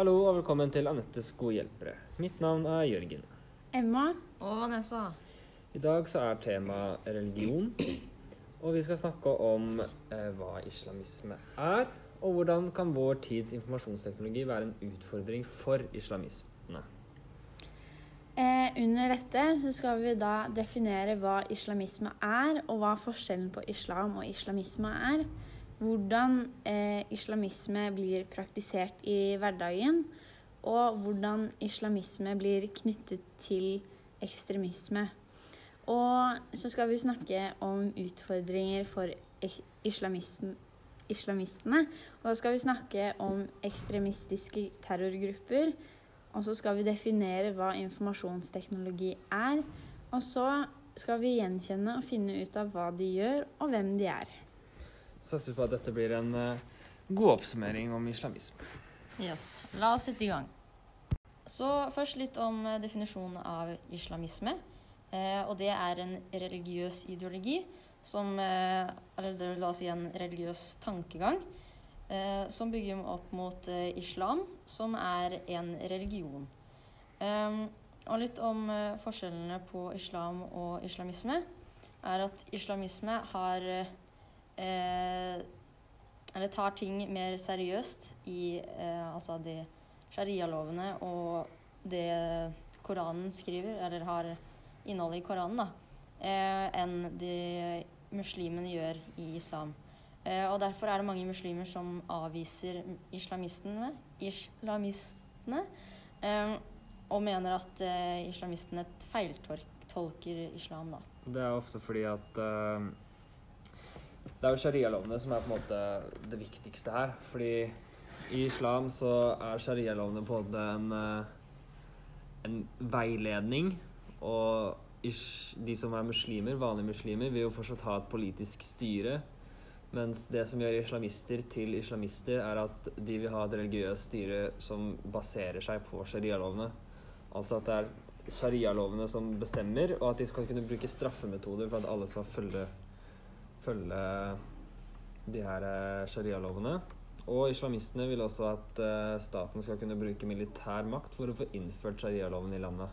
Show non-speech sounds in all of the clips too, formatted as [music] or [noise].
Hallo og velkommen til Anettes gode hjelpere. Mitt navn er Jørgen. Emma. Og Vanessa. I dag så er temaet religion. Og vi skal snakke om eh, hva islamisme er, og hvordan kan vår tids informasjonsteknologi være en utfordring for islamismene. Eh, under dette så skal vi da definere hva islamisme er, og hva forskjellen på islam og islamisme er. Hvordan eh, islamisme blir praktisert i hverdagen, og hvordan islamisme blir knyttet til ekstremisme. Og så skal vi snakke om utfordringer for islamisten, islamistene. Og da skal vi snakke om ekstremistiske terrorgrupper. Og så skal vi definere hva informasjonsteknologi er. Og så skal vi gjenkjenne og finne ut av hva de gjør, og hvem de er. Satser på at dette blir en uh, god oppsummering om islamisme. Yes. La oss sette i gang. Så først litt om uh, definisjonen av islamisme. Eh, og det er en religiøs ideologi som Eller det la oss si en religiøs tankegang. som bygger opp mot islam, som er en religion. Um, og litt om forskjellene på islam og islamisme er at islamisme har eh, Eller tar ting mer seriøst i eh, altså de sharialovene og det Koranen skriver, eller har innholdet i Koranen, da, eh, enn det muslimene gjør i islam. Eh, og derfor er det mange muslimer som avviser islamistene, islamistene eh, og mener at eh, islamistene feiltolker islam, da. Det er ofte fordi at det er jo sharialovene som er på en måte det viktigste her. Fordi i islam så er sharialovene på en eh, en veiledning. Og de som er muslimer, vanlige muslimer, vil jo fortsatt ha et politisk styre. Mens det som gjør islamister til islamister, er at de vil ha et religiøst styre som baserer seg på sharialovene. Altså at det er sharialovene som bestemmer, og at de skal kunne bruke straffemetoder for at alle skal følge følge de her sharialovene. sharia-lovene. Og islamistene vil også at uh, staten skal kunne bruke militær makt for å få innført sharia-loven i landet.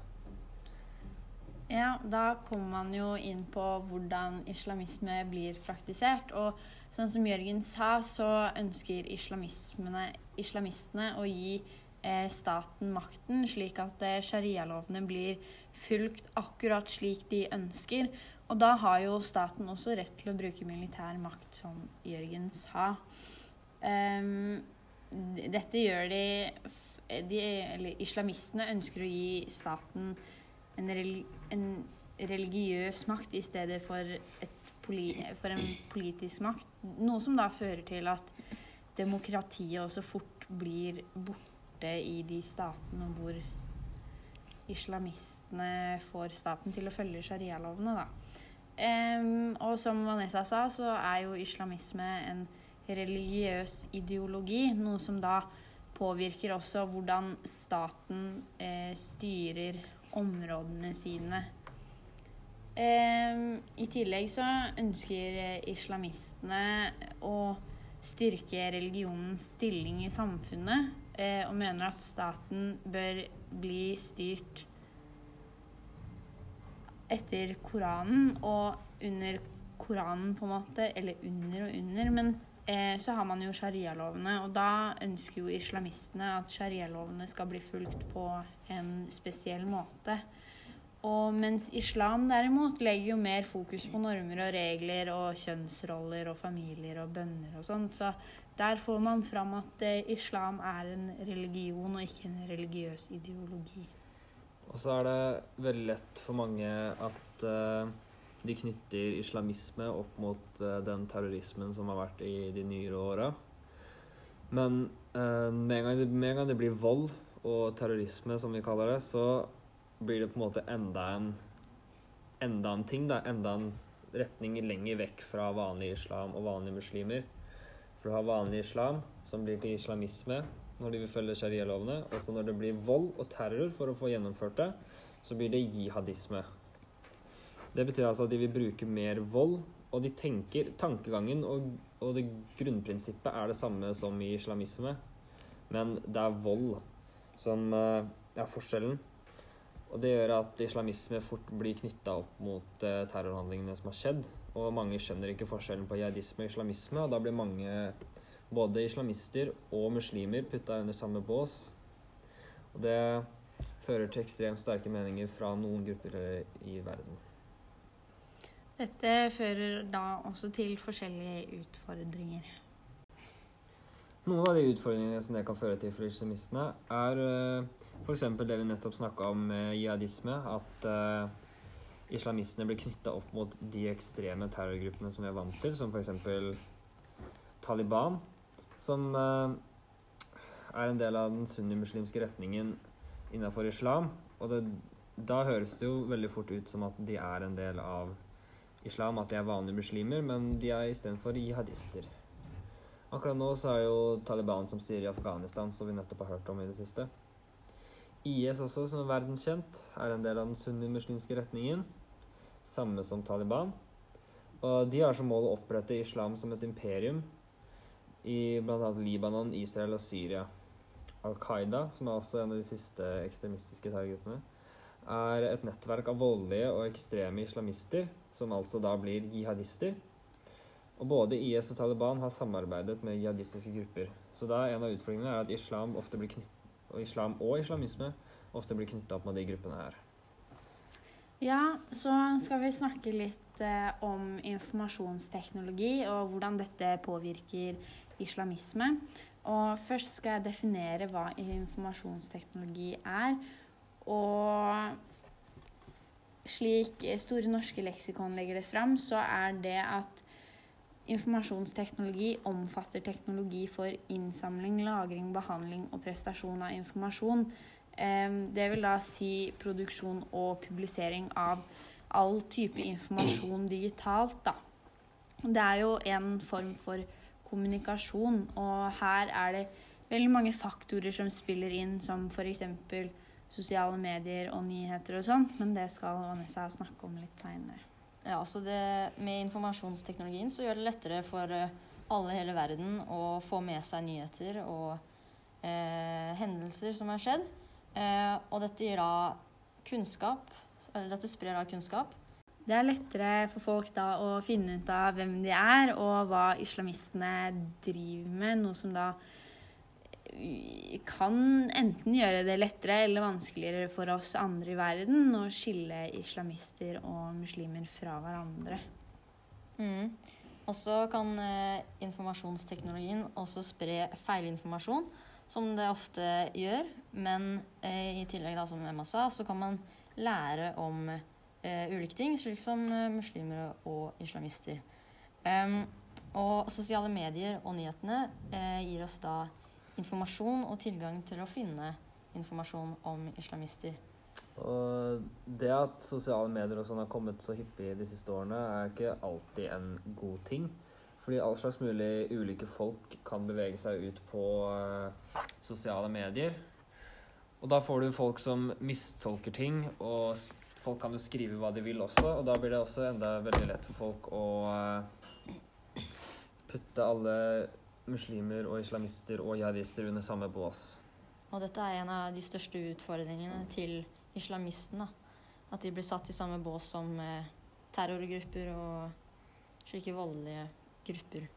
Ja, da kommer man jo inn på hvordan islamisme blir praktisert. Og sånn som Jørgen sa, så ønsker islamistene å gi eh, staten makten, slik at eh, sharia-lovene blir fulgt akkurat slik de ønsker. Og da har jo staten også rett til å bruke militær makt, som Jørgen sa. Um, dette gjør de, de, Eller islamistene ønsker å gi staten en, relig, en religiøs makt i stedet for, poli, for, en politisk makt. Noe som da fører til at demokratiet også fort blir borte i de statene hvor islamistene får staten til å følge sharialovene, da. Um, og som Vanessa sa, så er jo islamisme en religiøs ideologi. Noe som da påvirker også hvordan staten eh, styrer områdene sine. Um, I tillegg så ønsker islamistene å styrke religionens stilling i samfunnet, eh, og mener at staten bør bli styrt etter Koranen og under Koranen, på en måte. Eller under og under. Men eh, så har man jo sharialovene, og da ønsker jo islamistene at sharialovene skal bli fulgt på en spesiell måte. Og mens islam derimot legger jo mer fokus på normer og regler og kjønnsroller og familier og bønner og sånt. Så der får man fram at eh, islam er en religion og ikke en religiøs ideologi. Og så er det veldig lett for mange at uh, de knytter islamisme opp mot uh, den terrorismen som har vært i de nyere åra. Men uh, med, en det, med, en gang det, blir vold og terrorisme, som vi kaller det, så blir det på en måte enda en, enda en ting. Da. Enda en retning lenger vekk fra vanlig islam og vanlige muslimer. For du har vanlig islam, som blir til islamisme, når de vil følge sharia-lovene. Også når det blir vold og terror for å få gjennomført det, så blir det jihadisme. Det betyr altså at de vil bruke mer vold, og de tenker Tankegangen og, og det grunnprinsippet er det samme som i islamisme, men det er vold som eh, er forskjellen. Og det gjør at islamisme fort blir knytta opp mot eh, terrorhandlingene som har skjedd. Og mange skjønner ikke forskjellen på jihadisme og islamisme, og da blir mange, både islamister og muslimer, putta under samme bås. Og det fører til ekstremt sterke meninger fra noen grupper i verden. Dette fører da også til forskjellige utfordringer. Noen av de utfordringene som det kan føre til for islamistene, er uh, f.eks. det vi nettopp snakka om med jihadisme. At uh, islamistene blir knytta opp mot de ekstreme terrorgruppene som vi er vant til, som f.eks. Taliban, som uh, er en del av den sunnimuslimske retningen innenfor islam. Og det, da høres det jo veldig fort ut som at de er en del av islam, at de er vanlige muslimer, men de er istedenfor jihadister. Akkurat nå så er jo Taliban som styrer i Afghanistan, som vi nettopp har hørt om i det siste. IS også, som er verdenskjent, er en del av den sunnimuslimske retningen. Samme som Taliban. Og de har som mål å opprette islam som et imperium i bl.a. Libanon, Israel og Syria. Al Qaida, som er også en av de siste ekstremistiske terrorgruppene, er et nettverk av voldelige og ekstreme islamister, som altså da blir jihadister og både IS og Taliban har samarbeidet med jihadistiske grupper. Så da en av utfordringene er at islam, og islam og islamisme ofte blir knytta opp med de gruppene her. Ja, så skal vi snakke litt eh, om informasjonsteknologi og hvordan dette påvirker islamisme. Og først skal jeg definere hva informasjonsteknologi er. Og slik Store norske leksikon legger det fram, så er det at Informasjonsteknologi omfatter teknologi for innsamling, lagring, behandling og prestasjon av informasjon. Det vil da si produksjon og publisering av all type informasjon digitalt, da. Det er jo en form for kommunikasjon, og her er det veldig mange faktorer som spiller inn, som f.eks. sosiale medier og nyheter og sånt, men det skal Vanessa snakke om litt seinere. Ja, så det, Med informasjonsteknologien så gjør det lettere for eh, alle i hele verden å få med seg nyheter og eh, hendelser som har skjedd. Eh, og dette gir da kunnskap, eller dette sprer av kunnskap. Det er lettere for folk da å finne ut av hvem de er, og hva islamistene driver med. Noe som da kan enten gjøre det lettere eller vanskeligere for oss andre i verden å skille islamister og muslimer fra hverandre. Mm. Og så kan eh, informasjonsteknologien også spre feilinformasjon, som det ofte gjør. Men eh, i tillegg, da, som Emma sa, så kan man lære om eh, ulike ting, slik som eh, muslimer og islamister. Um, og sosiale medier og nyhetene eh, gir oss da informasjon og tilgang til å finne informasjon om islamister. Og det at sosiale medier og sånn har kommet så hyppig de siste årene, er ikke alltid en god ting. Fordi all slags mulig ulike folk kan bevege seg ut på uh, sosiale medier. Og da får du folk som mistolker ting, og folk kan jo skrive hva de vil også. Og da blir det også enda veldig lett for folk å uh, putte alle muslimer og islamister og jihadister under samme bås. Og dette er en av de største utfordringene til islamistene. At de blir satt i samme bås som eh, terrorgrupper og slike voldelige grupper.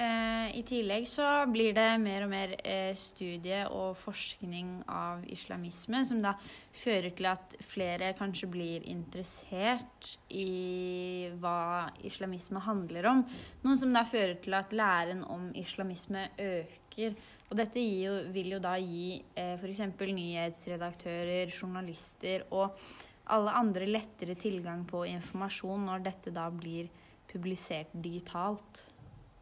Eh, I tillegg så blir det mer og mer eh, studie og forskning av islamisme, som da fører til at flere kanskje blir interessert i hva islamisme handler om. Noe som da fører til at læren om islamisme øker. Og dette jo, vil jo da gi eh, f.eks. nyhetsredaktører, journalister og alle andre lettere tilgang på informasjon når dette da blir publisert digitalt.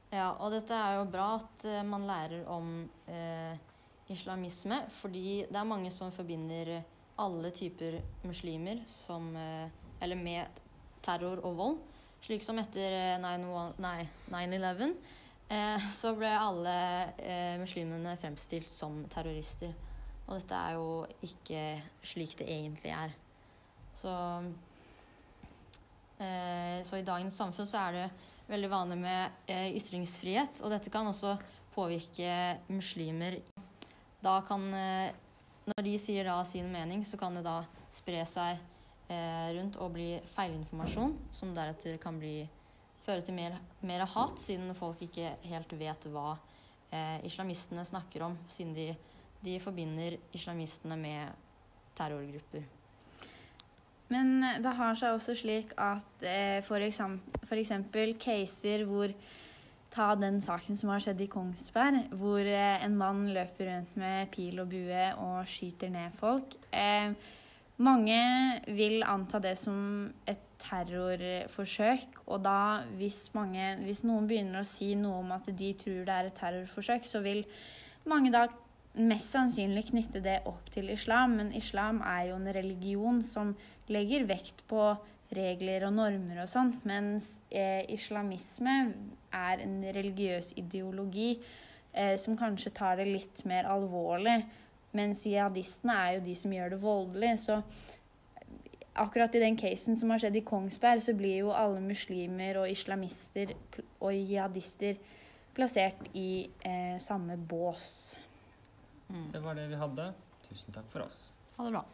Ja, og dette er jo bra at uh, man lærer om eh, islamisme, fordi det er mange som forbinder alle typer muslimer som eh, Eller med terror og vold. Slik som etter 9-11 [laughs] så ble alle muslimene fremstilt som terrorister. Og dette er jo ikke slik det egentlig er. Så, så i dagens samfunn så er det veldig vanlig med eh, ytringsfrihet, og dette kan også påvirke muslimer. Da kan eh, når de sier da sin mening, så kan det da spre seg eh, rundt og bli feilinformasjon, som deretter kan bli, føre til mer, mer hat, siden folk ikke helt vet hva islamistene snakker om, siden de, de forbinder islamistene med terrorgrupper. Men det har seg også slik at eh, eksempel caser hvor Ta den saken som har skjedd i Kongsberg, hvor eh, en mann løper rundt med pil og bue og skyter ned folk. Eh, mange vil anta det som et terrorforsøk, og da hvis, mange, hvis noen begynner å si noe om at de tror det er et terrorforsøk, så vil mange da mest sannsynlig knytte det opp til islam, men islam er jo en religion som legger vekt på regler og normer og sånt, mens eh, islamisme er en religiøs ideologi eh, som kanskje tar det litt mer alvorlig. Mens jihadistene er jo de som gjør det voldelig. Så akkurat i den casen som har skjedd i Kongsberg, så blir jo alle muslimer og islamister og jihadister plassert i eh, samme bås. Det var det vi hadde. Tusen takk for oss. Ha det bra.